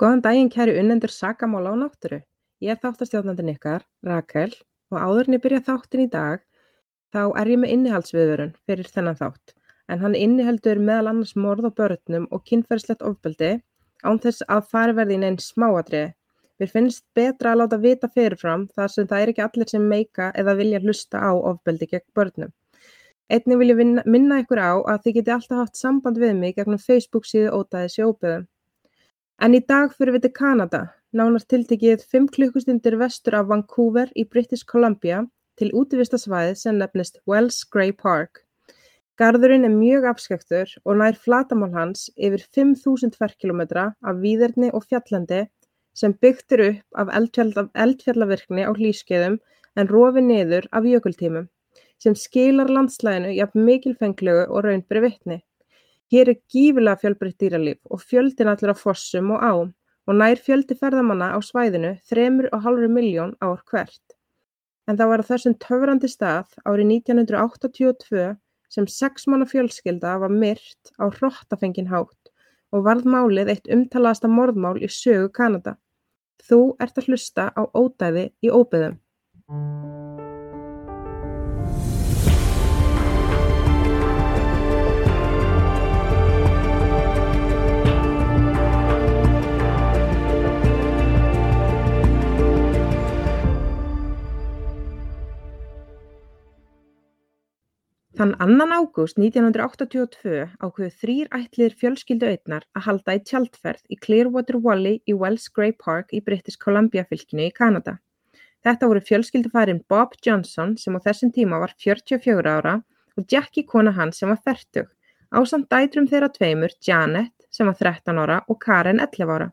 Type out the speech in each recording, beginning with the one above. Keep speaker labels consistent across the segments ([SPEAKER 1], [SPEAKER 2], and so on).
[SPEAKER 1] Góðan daginn kæru unnendur Sakamála og náttúru. Ég er þáttastjórnandinn ykkar, Rakel, og áður en ég byrja þáttin í dag, þá er ég með innihaldsviðvörun fyrir þennan þátt, en hann inniheldur meðal annars morð á börnum og kynferðslegt ofbeldi án þess að fari verði inn einn smáatriði. Mér finnst betra að láta vita fyrirfram þar sem það er ekki allir sem meika eða vilja hlusta á ofbeldi gegn börnum. Einnig vil ég vinna, minna ykkur á að þið geti alltaf haft samband við mig gegnum Facebook síðu ótaði sjópiðum. En í dag fyrir við til Kanada, nánar tiltekið 5 klukkustundir vestur af Vancouver í British Columbia til útivistasvæði sem nefnist Wells Grey Park. Garðurinn er mjög afskektur og nær flatamál hans yfir 5.000 ferkilometra af víðerni og fjallandi sem byggt er upp af eldfjallavirkni á hlýskeiðum en rofi niður af jökultímum sem skilar landslæginu jafn mikilfenglegu og raunberi vitni. Hér er gífilega fjölbreytt dýralíf og fjöldin allir á fossum og ám og nær fjöldi ferðamanna á svæðinu þremur og hálfur miljón ár hvert. En það var á þessum töfrandi stað árið 1982 sem sex manna fjölskylda var myrt á hrottafengin hátt og varð málið eitt umtalaðasta morðmál í sögu Kanada. Þú ert að hlusta á ódæði í óbyðum. Þann annan ágúst 1982 ákveðu þrýr ætliðir fjölskylduaugnar að halda í tjaldferð í Clearwater Valley í Wells Grey Park í British Columbia fylkinu í Kanada. Þetta voru fjölskyldufarin Bob Johnson sem á þessum tíma var 44 ára og Jackie kona hans sem var 40, ásamt dætrum þeirra tveimur Janet sem var 13 ára og Karen 11 ára.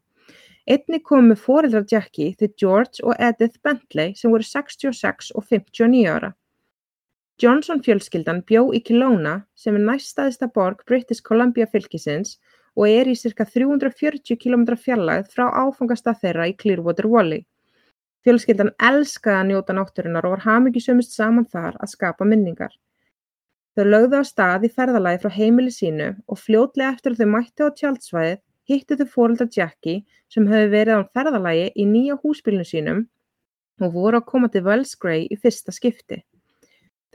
[SPEAKER 1] Einnig komu fóreldrar Jackie þau George og Edith Bentley sem voru 66 og 59 ára. Johnson-fjölskyldan bjó í Kelowna sem er næststærsta borg British Columbia fylkisins og er í sirka 340 km fjarlægð frá áfangastað þeirra í Clearwater Valley. Fjölskyldan elskaði að njóta náttúrunnar og var hamingjusömmust saman þar að skapa minningar. Þau lögðu á stað í ferðalagi frá heimili sínu og fljótlega eftir að þau mættu á tjaldsvæðið hittu þau fóreldrar Jackie sem hefði verið á ferðalagi í nýja húsbílnu sínum og voru að koma til Wells Grey í fyrsta skipti.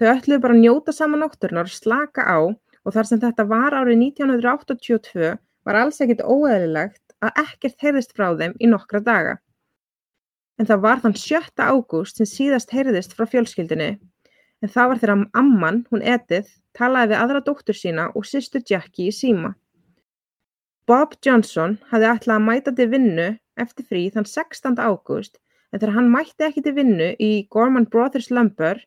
[SPEAKER 1] Þau ætluðu bara að njóta saman náttúrunnar og slaka á og þar sem þetta var árið 1982 var alls ekkert óeðlilegt að ekkert heyrðist frá þeim í nokkra daga. En það var þann 7. ágúst sem síðast heyrðist frá fjölskyldinni en það var þegar amman, hún Edith, talaði við aðra dóttur sína og sýstu Jackie í síma. Bob Johnson hafði ætlað að mæta til vinnu eftir frí þann 16. ágúst en þegar hann mætti ekki til vinnu í Gorman Brothers Lumber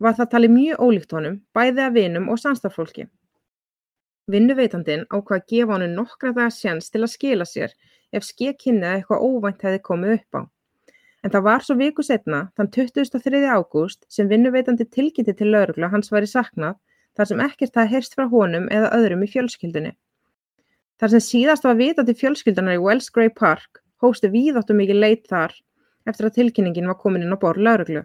[SPEAKER 1] var það talið mjög ólíkt honum, bæði af vinum og samstarfsfólki. Vinnuveitandinn ákvað að gefa honum nokkra daga sjans til að skila sér ef skekkinni eða eitthvað óvænt hefði komið upp á. En það var svo viku setna, þann 23. ágúst, sem vinnuveitandi tilkynnti til laurugla hans væri saknað þar sem ekkert það heyrst frá honum eða öðrum í fjölskyldunni. Þar sem síðast var vitað til fjölskyldunar í Wells Grey Park hóstu víðáttu mikið leit þar eftir að tilkynningin var komin inn á borð lauruglu.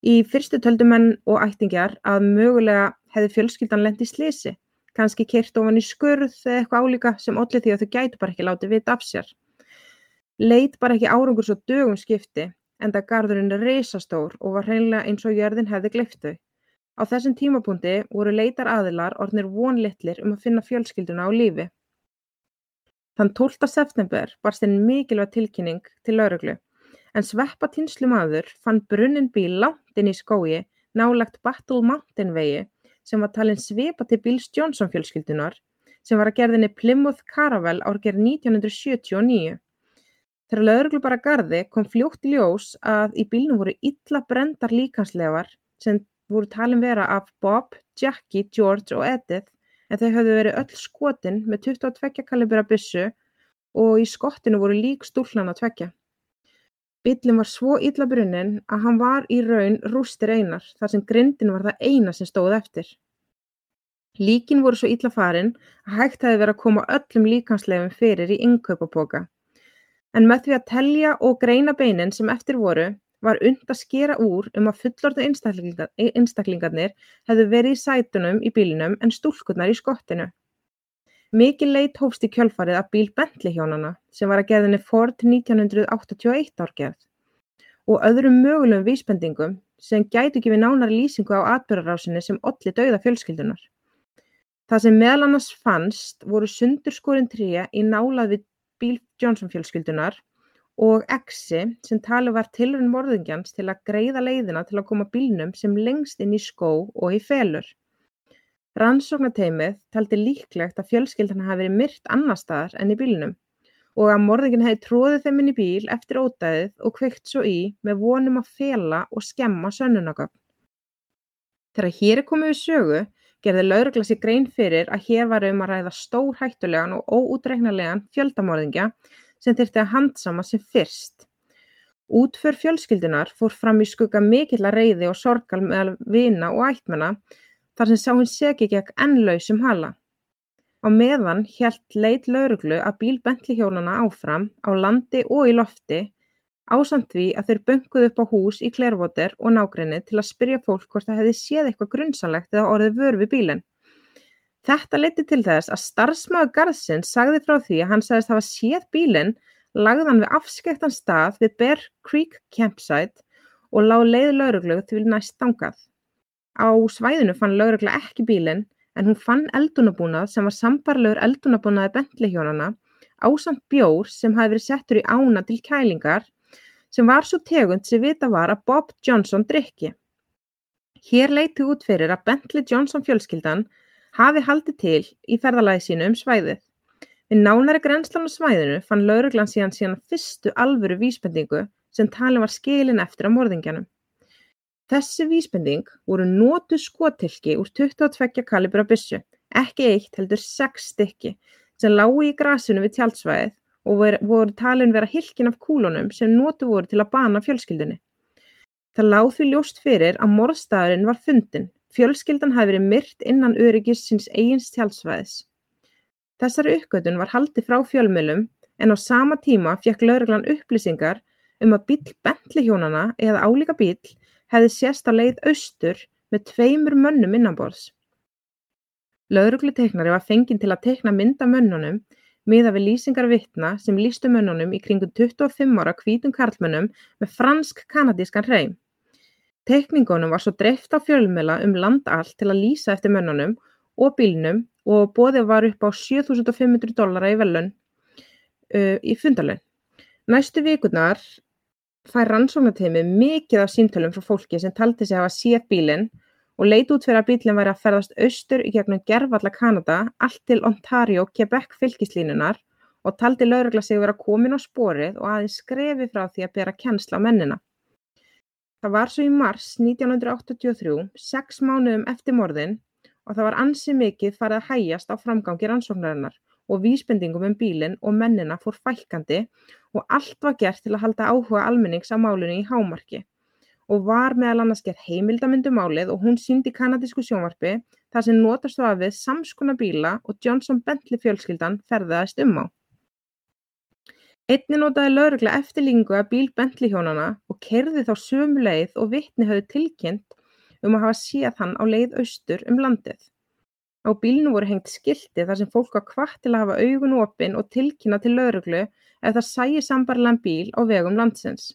[SPEAKER 1] Í fyrstu töldu menn og ættingjar að mögulega hefði fjölskyldan lent í slysi, kannski keyrt ofan í skurð eða eitthvað álíka sem olli því að þau gætu bara ekki látið vita af sér. Leit bara ekki árangur svo dögum skipti en það garðurinn er reysastór og var hreinlega eins og jörðin hefði gleift þau. Á þessum tímapunkti voru leitar aðilar orðnir vonlittlir um að finna fjölskylduna á lífi. Þann 12. september barst einn mikilvæg tilkynning til lauruglu en sveppatínslumaður fann brunninn bíl langt inni í skógi nálægt Battle Mountain vegi sem var talinn svipa til bíls Johnson fjölskyldunar sem var að gerðinni Plymouth Caravelle árgerð 1979. Þegar lögreglu bara gardi kom fljótt ljós að í bílnum voru illa brendar líkanslegar sem voru talin vera af Bob, Jackie, George og Edith en þau höfðu verið öll skotin með 22 kalibra byssu og í skottinu voru lík stúllan að tvekja. Bíllinn var svo illa brunninn að hann var í raun rústir einar þar sem grindin var það eina sem stóð eftir. Líkin voru svo illa farin að hægt hefði verið að koma öllum líkansleifum fyrir í innkaupapoka. En með því að telja og greina beinin sem eftir voru var und að skera úr um að fullorðu einstaklingarnir hefðu verið í sætunum í bílinum en stúlkurnar í skottinu. Mikil leit hófst í kjölfarið af bíl Bentley hjónanna sem var að gerðinni Ford 1981 árgerð og öðrum mögulegum vísbendingum sem gætu gefið nánari lýsingu á atbyrðarásinni sem olli dauða fjölskyldunar. Það sem meðal annars fannst voru sundurskorin tríja í nálað við bíl Johnson fjölskyldunar og exi sem talið var tilraun morðingjans til að greiða leiðina til að koma bílnum sem lengst inn í skó og í felur. Rannsóknateymið taldi líklegt að fjölskyldan hafi verið myrt annar staðar en í bílnum og að morðinginn hefði tróðið þeim inn í bíl eftir ódæðið og kveikt svo í með vonum að fela og skemma sönnunagögn. Þegar hér er komið við sögu gerði laurugla sér grein fyrir að hér var um að ræða stór hættulegan og óútreiknarlegan fjöldamorðingja sem þyrfti að handsama sem fyrst. Útför fjölskyldunar fór fram í skugga mikill að reyði og sorgal meðal vina og ættmenna þar sem sá hinn segi gegn ennlausum hala. Á meðan hélt leit lögreglu að bíl Bentley-hjólana áfram á landi og í lofti ásamt því að þeir bönkuðu upp á hús í Clearwater og nágrenni til að spyrja fólk hvort það hefði séð eitthvað grunnsanlegt eða orðið vör við bílinn. Þetta leiti til þess að starfsmaður garðsins sagði frá því að hann sagðist hafa séð bílinn lagðan við afskektan stað við Bear Creek Campsite og lág leið lögreglu til næst dangað. Á svæðinu fann lögregla ekki bílinn en hún fann eldunarbúnað sem var sambærilegur eldunarbúnaði Bentley-hjónanna ásamt bjór sem hafði verið settur í ána til kælingar sem var svo tegund sem vita var að Bob Johnson drikki. Hér leiti út fyrir að Bentley Johnson fjölskyldan hafi haldið til í ferðalagi sínu um svæðið. Við nánari grenslan á svæðinu fann lauruglan síðan síðan fyrstu alvöru vísbendingu sem talin var skilin eftir á morðingjanum. Þessi vísbending voru notuð skothylki úr 22 kalibra byssu, ekki eitt heldur sex stykki, sem lágu í grasinu við tjaldsvæðið og voru talin vera hylkin af kúlunum sem notuð voru til að bana fjölskyldunni. Það láð því ljóst fyrir að morðstæðurinn var fundin. Fjölskyldan hafi verið myrt innan öryggis síns eigins tjaldsvæðis. Þessari uppgötun var haldið frá fjölmjölum en á sama tíma fekk lauruglan upplýsingar um að bíl Bentley hjónana eða álíka bíl hefði sést á leið austur með tveimur mönnum innanborðs. Lögregluteiknari var fenginn til að teikna mynd af mönnunum miðað við lýsingar vitna sem lýstu mönnunum í kringum 25 ára hvítum karlmönnum með fransk-kanadískan hreim. Teikningunum var svo dreift á fjölmjöla um land allt til að lýsa eftir mönnunum og bílnum og bóðið var upp á 7500 dollara í velun uh, í fundalun. Næstu vikurnar fær rannsóknarteymið mikið af símtölum frá fólki sem taldi sig hafa séð bílinn og leit út fyrir að bílinn væri að ferðast austur í gegnum gerfalla Kanada allt til Ontario Quebec fylgislínunar og taldi laurugla sig vera komin á sporið og aðeins skrefi frá því að bera kennsla á mennina. Það var svo í mars 1983, sex mánuðum eftir morðin og það var ansi mikið farið að hægjast á framgangi rannsóknarinnar og vísbendingum um bílinn og mennina fór fækkandi og allt var gert til að halda áhuga almennings á málinu í hámarki og var meðal annars gerð heimildamyndu um málið og hún síndi kanadísku sjónvarpi þar sem notast var við samskona bíla og Johnson Bentley fjölskyldan ferðaðist um á. Einni notaði laurugla eftirlíkingu að bíl Bentley hjónana og kerði þá sömu leið og vittni höfðu tilkynnt um að hafa séð hann á leið austur um landið. Á bílnum voru hengt skilti þar sem fólk var hvatt til að hafa augun opin og tilkynna til lögreglu ef það sæi sambarilegan bíl á vegum landsins.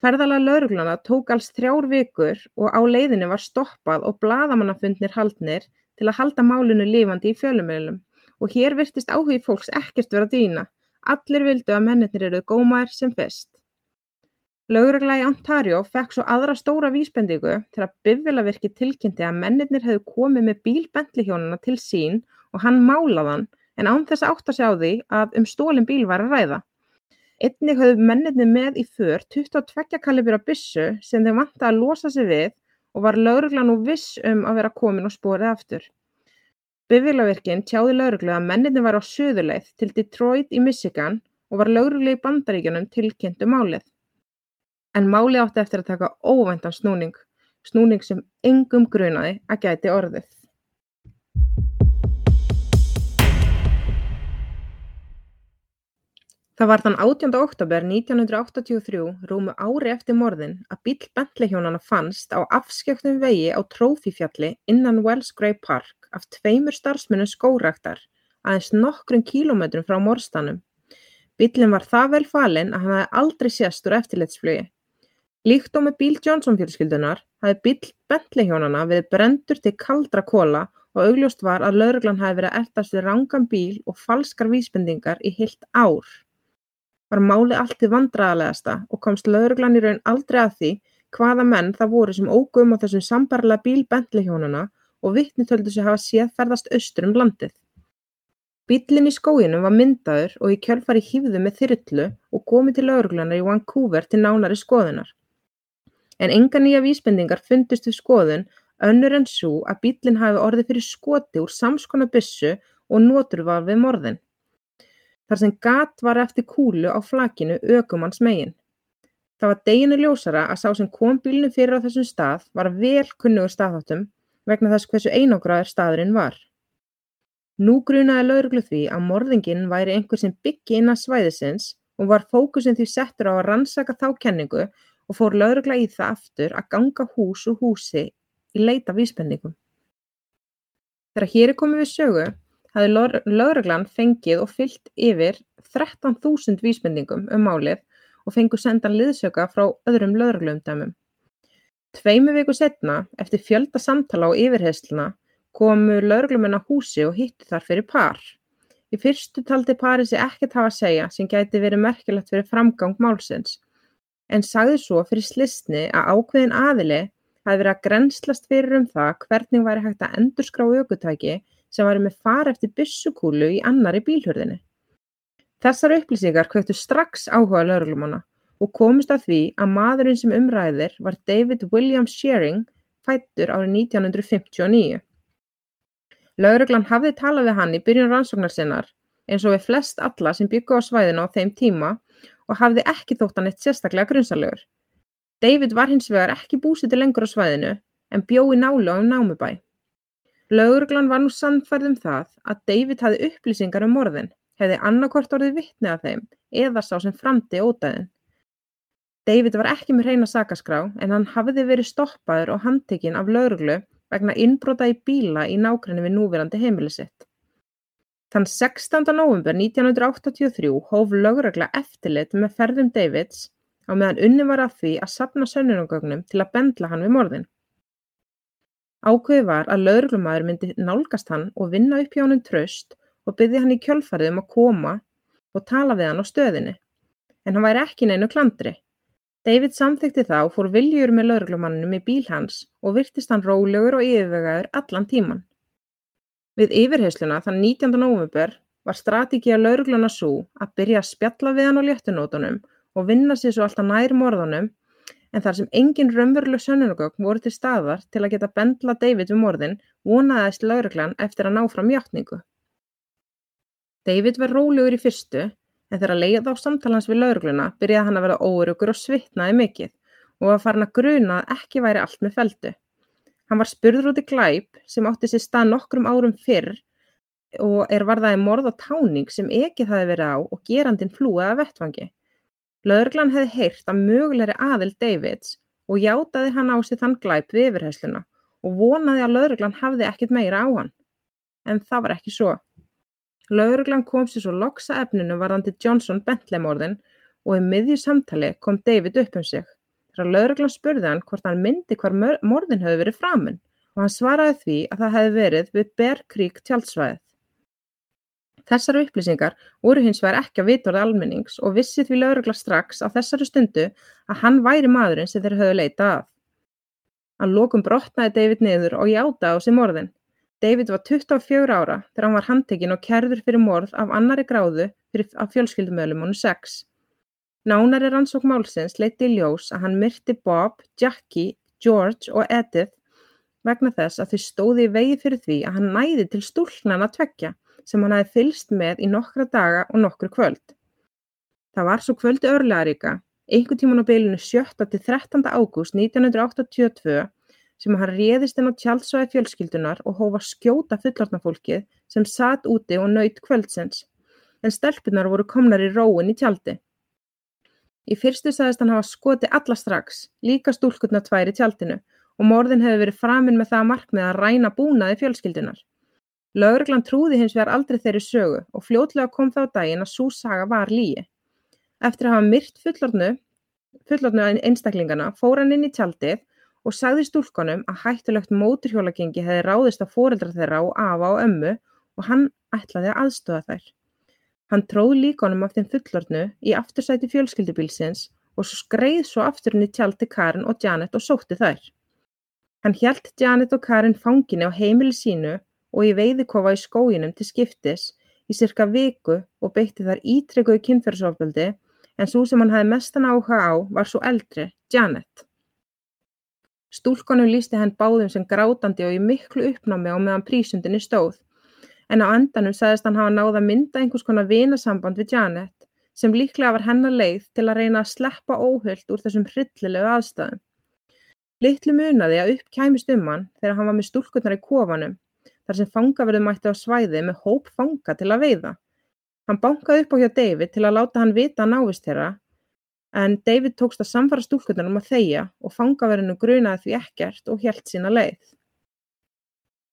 [SPEAKER 1] Ferðalega lögregluna tók alls þrjár vikur og á leiðinu var stoppað og bladamannafundnir haldnir til að halda málinu lifandi í fjölumilum og hér virtist áhugi fólks ekkert vera dýna. Allir vildu að mennir eruð gómaðir sem fest. Lögregla í Ontario fekk svo aðra stóra vísbendingu þegar bifvélavirki tilkynnti að mennirnir hefðu komið með bíl Bentley-hjónana til sín og hann málaðan en án þess að átta sig á því að um stólinn bíl var að ræða. Einnig höfðu mennirnir með í för 22 kalibra byssu sem þeim vant að losa sig við og var lögregla nú viss um að vera komin og sporið aftur. Bifvélavirkin tjáði lögreglu að mennirnir var á söðuleið til Detroit í Michigan og var lögreglu í bandaríkjunum tilkynnt um málið. En málið átti eftir að taka óvæntan snúning, snúning sem engum grunaði að gæti orðið. Það var þann 18. oktober 1983, rúmu ári eftir morðin, að bíl Bentley-hjónana fannst á afskjöktum vegi á Trófífjalli innan Wells Gray Park af tveimur starfsmunum skóraktar aðeins nokkrum kílómetrum frá morstanum. Bíllinn var það vel falinn að hann hafði aldrei sést úr eftirlitsflugi. Líkt og með bíl Johnson fjölskyldunar hafði bíll Bentley hjónana verið brendur til kaldra kóla og augljóst var að lögreglan hafi verið að eltast við rangan bíl og falskar vísbendingar í heilt ár. Var málið allt í vandræðalegasta og komst lögreglan í raun aldrei að því hvaða menn það voru sem ógum á þessum sambarlega bíl Bentley hjónana og vitni töldu sig hafa séð ferðast austur um landið. Bíllinn í skóginum var myndaður og í kjölfari hýfðu með þyrlu og komið til lauruglunar í Vancouver til nánari skoðunar. En enga nýja vísbendingar fundust við skoðun önnur en svo að bíllinn hafi orðið fyrir skoti úr samskona byssu og notur var við morðin. Þar sem gat var eftir kúlu á flakinu ökumanns megin. Það var deginu ljósara að sá sem kom bílnum fyrir á þessum stað var vel kunnugur staðháttum vegna þess hversu einangraður staðurinn var. Nú grunaði lögreglu því að morðinginn væri einhver sem byggi innan svæðisins og var fókusin því settur á að rannsaka þá kenningu og fór lögregla í það aftur að ganga hús úr húsi í leita vísbendingum. Þegar hér er komið við sögu hafði lögreglan fengið og fyllt yfir 13.000 vísbendingum um málið og fengu sendan liðsöka frá öðrum lögregluumdæmum. Tveimur vikum seinna, eftir fjölda samtala og yfirheyrslna, komu lögreglumenn á húsið og hittu þar fyrir par. Í fyrstu taldi parið sig ekkert hafa að segja sem gæti verið merkilegt fyrir framgang málsins, en sagði svo fyrir slisni að ákveðin aðili hafi verið að grenslast fyrir um það hvernig væri hægt að endurskrá aukutæki sem væri með far eftir byssukúlu í annari bílhörðinni. Þessar upplýsingar kvöktu strax áhuga lögreglumanna og komust að því að maðurinn sem um ræðir var David William Shearing, fæddur árið 1959. Lögreglan hafði talað við hann í byrjun rannsóknar sinnar eins og við flest alla sem byggu á svæðinu á þeim tíma og hafði ekki þótt hann eitt sérstaklega grunnsalegur. David var hins vegar ekki búsiti lengur á svæðinu en bjói nálu á um námubæ. Lögreglan var nú sannfærð um það að David hafði upplýsingar um morðin, hefði annarkort orðið vittni að þeim eða sá sem framdi ódæðin. David var ekki með hreina sakaskrá en hann hafði verið stoppaður og handtekinn af lögreglu vegna innbrota í bíla í nákvæmni við núverandi heimili sitt. Þann 16. november 1983 hóf lögregla eftirlit með ferðum Davids á meðan unni var að því að sapna sönnunagögnum til að bendla hann við morðin. Ákveði var að lögreglumæður myndi nálgast hann og vinna upp hjá hann tröst og byggði hann í kjölfarið um að koma og tala við hann á stöðinni, en hann væri ekki neinu klandri. David samþykkti það og fór viljugur með lögreglumanninum í bíl hans og virtist hann rólegur og yfirvegaður allan tíman. Við yfirheysluna þann 19. november var strategía lögregluna svo að byrja að spjalla við hann á léttunótonum og vinna sér svo alltaf nær morðunum en þar sem engin raunveruleg sönnunagögn voru til staðar til að geta bendla David við morðin vonaðist lögreglan eftir að ná fram hjáttningu. David var rólegur í fyrstu en þegar leið á samtal hans við lögregluna byrjaði hann að verða óöruggur og svitnaði mikið og var farin að gruna að ekki væri allt með feldu. Hann var spurður út í glæp sem átti sér stað nokkrum árum fyrr og er varðaði morð og táning sem ekið hafi verið á og gerandin flúið að vettfangi. Lögreglan hefði heyrt að mögulegri aðild Davids og játaði hann á sig þann glæp við yfirhersluna og vonaði að lögreglan hafði ekkit meira á hann. En það var ekki svo. Lögreglan kom sér svo loks að efninu varðandi Johnson Bentley-morðin og í miðju samtali kom David upp um sig. Þegar lögreglan spurði hann hvort hann myndi hvar morðin hefði verið framun og hann svaraði því að það hefði verið við Bear Creek tjaldsvæðið. Þessar upplýsingar voru hins vegar ekki að vitorða almennings og vissi því lögregla strax á þessari stundu að hann væri maðurinn sem þeir höfðu leitað af. Hann lókum brotnaði David niður og játa á sig morðin. David var 24 ára þegar hann var handtekinn og kærður fyrir morð af annarri gráðu af fjölskyldumeðlumunum sex. Nánari rannsók málsins leiddi í ljós að hann myrti Bob, Jackie, George og Edith vegna þess að þau stóði í vegi fyrir því að hann næði til stúlknana tvekja sem hann hafi fylst með í nokkra daga og nokkru kvöld. Það var svo kvöldi örlegaríka, einhver tíman á beilinu 7. til 13. ágúst 1982 sem hann réðist inn á tjaldsvæði fjölskyldunar og hóf að skjóta fullorðna fólkið sem satt úti og naut kvöldsins, en stelpunar voru komnar í róin í tjaldi. Í fyrstu sagðist hann hafa skoti alla strax, líka stúlkutna tvær í tjaldinu og morðin hefði verið framinn með það markmið að ræna búnaði fjölskyldunar. Lögreglan trúði hins vegar aldrei þeirri sögu og fljótlega kom þá daginn að sú saga var lígi. Eftir að hafa myrt fullorðnu, fullorðnu einstaklingana fór hann inn í tjaldið og sagði stúlkonum að hættulegt móturhjólagengi hefði ráðist á foreldra þeirra og afa og ömmu og hann ætlaði að aðstofa þær. Hann tróð líkonum af þeim fullorðnu í aftursæti fjölskyldubílsins og skreið svo aftur inn í tjaldi Karin og Janet og sótti þær. Hann hjælt Janet og Karin fanginni á heimili sínu og í veiðikofa í skóginum til skiptis í cirka viku og beitti þar ítrekuðu kynferðsofbeldi en svo sem hann hafði mestan áhuga á var svo eldri, Janet. Stúlkonum lísti henn báðum sem grátandi og í miklu uppnámi á meðan prísundinni stóð, en á endanum sagðist hann hafa náða mynda einhvers konar vinasamband við Janet sem líklega var hennar leið til að reyna að sleppa óhullt úr þessum hryllilegu aðstæðum. Litlu munaði að upp kæmist um hann þegar hann var með stúlkunnar í kofanum þar sem fangaverður mætti á svæði með hóp fanga til að veiða. Hann bankaði upp á hjá David til að láta hann vita að návist þeirra en David tókst að samfara stúlkunar um að þeia og fangaverðinu grunaði því ekkert og helt sína leið.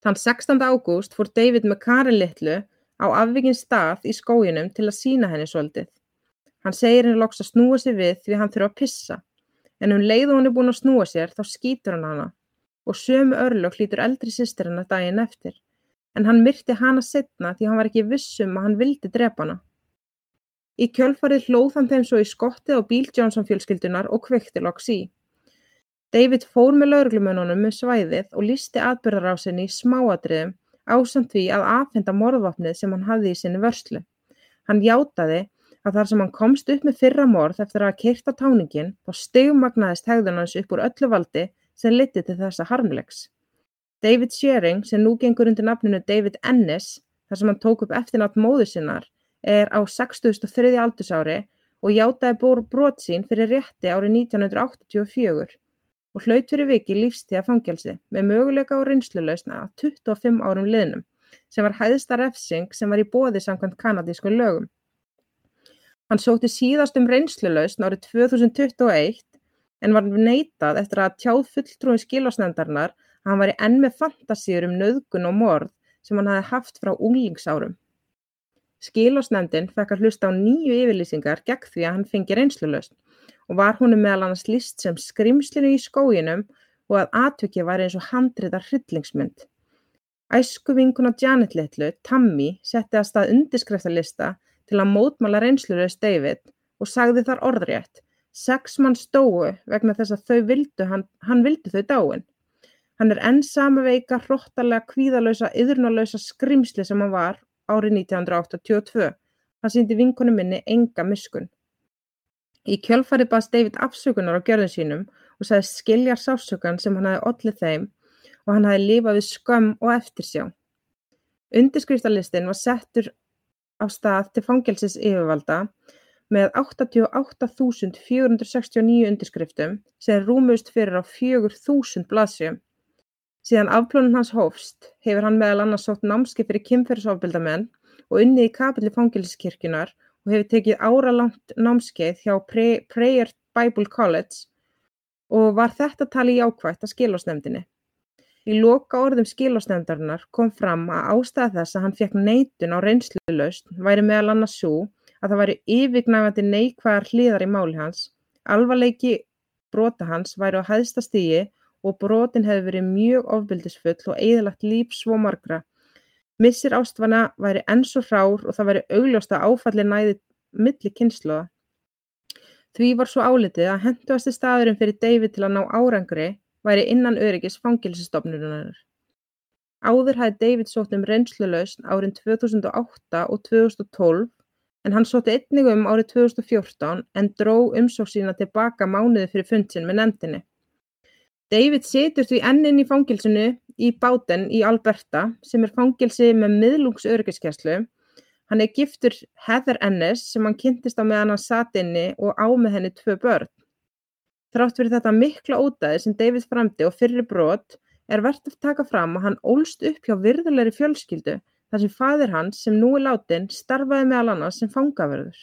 [SPEAKER 1] Þann 16. ágúst fór David með Karin Littlu á afvikinn stað í skójunum til að sína henni svolítið. Hann segir henni loks að snúa sér við því hann þurfa að pissa en um leið og hún er búin að snúa sér þá skýtur hann hana og sömu örlög hlýtur eldri systir hennar daginn eftir en hann myrti hana setna því hann var ekki vissum að hann vildi drepa hana. Í kjölfarið hlóð hann þeim svo í skottið á bíl Johnson fjölskyldunar og kveikti loks í. David fór með lauruglumönunum með um svæðið og listi atbyrðarásinni í smáadriðum ásamt því að aðfenda morðvapnið sem hann hafði í sinni vörslu. Hann játaði að þar sem hann komst upp með fyrra morð eftir að hafa keirt á táningin þá stegumagnaðist hegðun hans upp úr öllu valdi sem leiddi til þessa harmleiks. David Shearing, sem nú gengur undir nafninu David Ennis, þar sem hann tók upp eftirnátt móður sinnar, er á 63. aldursári og játaði brot sín fyrir rétti árið 1984 og hlaut fyrir viki lífstíða fangelsi með möguleika og reynslulausna að 25 árum liðnum sem var hæðsta refsing sem var í bóði samkvæmt kanadísku lögum. Hann sótti síðast um reynslulausn árið 2021 en var neitað eftir að tjáð fulltrúi skilásnefndarinnar að hann væri enn með fantasíur um nauðgun og morð sem hann hafi haft frá unglingsárum. Skilásnefndin fekk að hlusta á nýju yfirlýsingar gegn því að hann fengi reynslulausn og var húnum meðal annars list sem skrimslinu í skóginum og að atvöki var eins og handriðar hryllingsmynd. Æsku vinkuna Janet Littlu, Tammy, setti að stað undirskreftalista til að mótmála reynslulaust David og sagði þar orðrétt Sex manns dóu vegna þess að þau vildu hann, hann vildi þau dáin. Hann er enn sama veika, hróttalega, kvíðalösa, yðrunalösa skrimsli sem hann var árið 1982. Hann síndi vinkonu minni enga miskun. Í kjölfari baðst David afsökunar á gjörðin sínum og sagði skiljar sásökan sem hann hafi ollið þeim og hann hafi lifað við skömm og eftirsjá. Undirskriftalistin var settur á stað til fangelsis yfirvalda með 88.469 undirskriftum sem rúmust fyrir á 4.000 blaðsjum. Síðan afplónun hans hófst hefur hann meðal annars sótt námskeið fyrir kynferðisofbildamenn og unnið í kapilli fangilskirkjunar og hefur tekið áralangt námskeið hjá Prayer Bible College og var þetta tali jákvægt að skilásnefndinni. Í loka orðum skilásnefndarinnar kom fram að ástæða þess að hann fekk neitun á reynslulaust væri meðal annars svo að það væru yfirgnæfandi neikvæðar hliðar í máli hans, alvarleiki brota hans væri á hæðsta stigi og brotin hefði verið mjög ofbeldisfull og eðalagt líf svo margra. Missir ástvana væri enn svo hrár og það væri augljóst að áfalli næði milli kynsluða. Því var svo álitið að henduasti staðurinn fyrir David til að ná árangri væri innan öryggis fangilsistofnurinnar. Áður hæði David sótt um reynslulausn árin 2008 og 2012 en hann sótti einnig um árið 2014 en dró umsókn sína tilbaka mánuði fyrir fund sinn með nefndinni. David situr því enn inn í fangilsinu í Báten í Alberta sem er fangilsi með miðlungsöryggiskeslu. Hann er giftur Heather Ennis sem hann kynntist á meðan hann satt inni og á með henni tvö börn. Þrátt fyrir þetta mikla ótaði sem David framdi og fyrir brot er verðt að taka fram að hann ólst upp hjá virðulegri fjölskyldu þar sem faðir hans, sem nú er látinn, starfaði meðal annars sem fangavörður.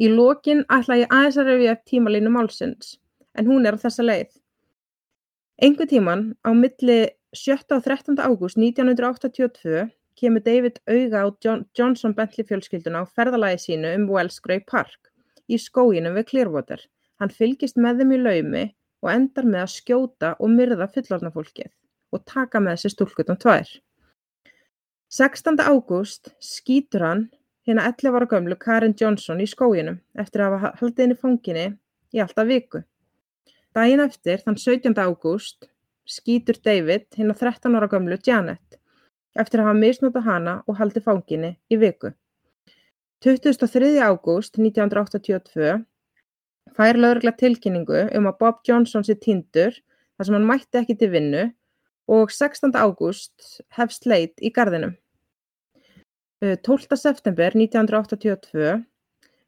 [SPEAKER 1] Í lokin ætla ég aðeins að rifja upp tímalínu málsins, en hún er á þessa leið. Engu tíman á milli 7. og 13. ágúst 1982 kemur David auga á John Johnson Bentley fjölskylduna á ferðalagi sínu um Wells Grey Park í skóginum við Clearwater. Hann fylgist með þeim í laumi og endar með að skjóta og myrða fullorðna fólkið og taka með sér stúlkutan tvær. 16. ágúst skýtur hann hina 11 ára gömlu Karen Johnson í skóginum eftir að hafa haldið henni fanginni í alltaf viku. Daginn eftir, þann 17. ágúst, skýtur David hina 13 ára gömlu Janet eftir að hafa misnótað hana og haldið fanginni í viku. 23. ágúst 1982 fær lögregla tilkynningu um að Bob Johnson sé týndur þar sem hann mætti ekki til vinnu og 16. ágúst hefst leit í gardinum. 12. september 1982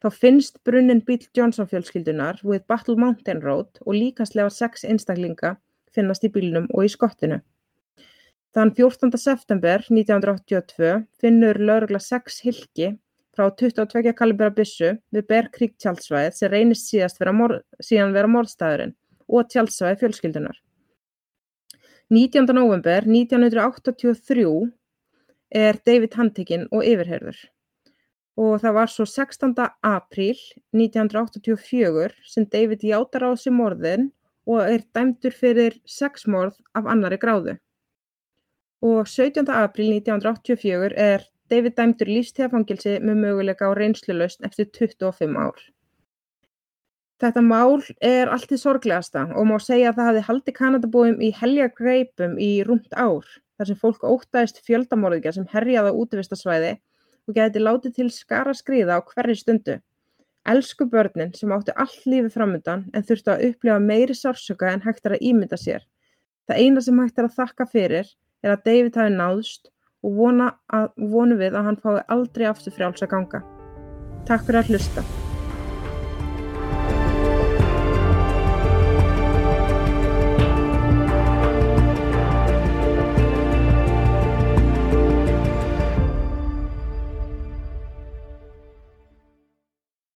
[SPEAKER 1] þá finnst brunnin bíl Johnson fjölskyldunar við Battle Mountain Road og líkastlega sex einstaklinga finnast í bílnum og í skottinu. Þann 14. september 1982 finnur lögregla sex hilki frá 22 kalibra byssu við Bear Creek tjaldsvæðið sem reynist vera síðan vera morðstæðurinn og tjaldsvæðið fjölskyldunar. 19. november 1983 er David handtekinn og yfirheyrður og það var svo 16. apríl 1984 sem David játar á þessi morðin og er dæmdur fyrir sex morð af annari gráðu. Og 17. apríl 1984 er David dæmdur lífstíðafangilsi með möguleika á reynslulaust eftir 25 ár. Þetta mál er allt í sorglegasta og má segja að það hafi haldið Kanadabúum í helja greipum í rúmt ár þar sem fólk óttaðist fjöldamorðingja sem herjaði á útivistarsvæði og gæti látið til skara skriða á hverri stundu. Elsku börnin sem áttu allt lífi framöndan en þurftu að upplifa meiri sársöka en hægt er að ímynda sér. Það eina sem hægt er að þakka fyrir er að David hafi náðst og vonu við að hann fái aldrei aftur frjáls að ganga. Takk fyrir að hlusta.